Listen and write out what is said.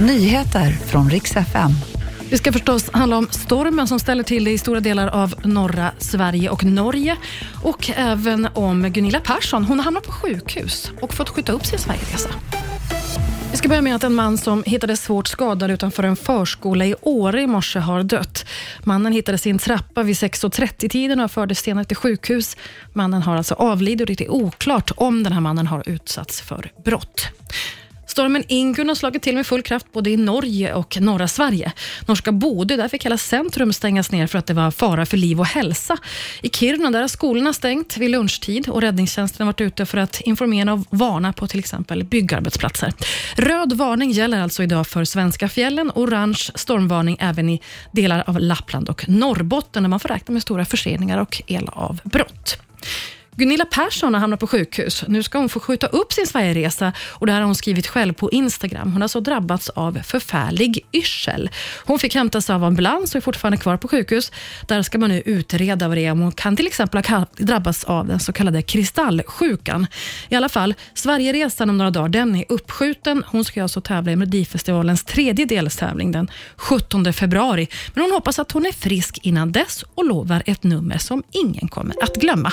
Nyheter från riks FM. Det ska förstås handla om stormen som ställer till det i stora delar av norra Sverige och Norge. Och även om Gunilla Persson. Hon har hamnat på sjukhus och fått skjuta upp sin Sverigeresa. Vi ska börja med att en man som hittades svårt skadad utanför en förskola i Åre i morse har dött. Mannen hittades i en trappa vid 6.30-tiden och fördes senare till sjukhus. Mannen har alltså avlidit och det är oklart om den här mannen har utsatts för brott. Stormen Ingun har slagit till med full kraft både i Norge och norra Sverige. Norska Bodö, där fick hela centrum stängas ner för att det var fara för liv och hälsa. I Kiruna där har skolorna stängt vid lunchtid och räddningstjänsten har varit ute för att informera och varna på till exempel byggarbetsplatser. Röd varning gäller alltså idag för svenska fjällen, orange stormvarning även i delar av Lappland och Norrbotten där man får räkna med stora förseningar och elavbrott. Gunilla Persson har hamnat på sjukhus. Nu ska hon få skjuta upp sin Sverigeresa och det här har hon skrivit själv på Instagram. Hon har så drabbats av förfärlig yrsel. Hon fick hämtas av ambulans och är fortfarande kvar på sjukhus. Där ska man nu utreda vad det är. Hon kan till exempel ha drabbats av den så kallade kristallsjukan. I alla fall, Sverigeresan om några dagar den är uppskjuten. Hon ska alltså tävla i Melodifestivalens tredje deltävling den 17 februari. Men hon hoppas att hon är frisk innan dess och lovar ett nummer som ingen kommer att glömma.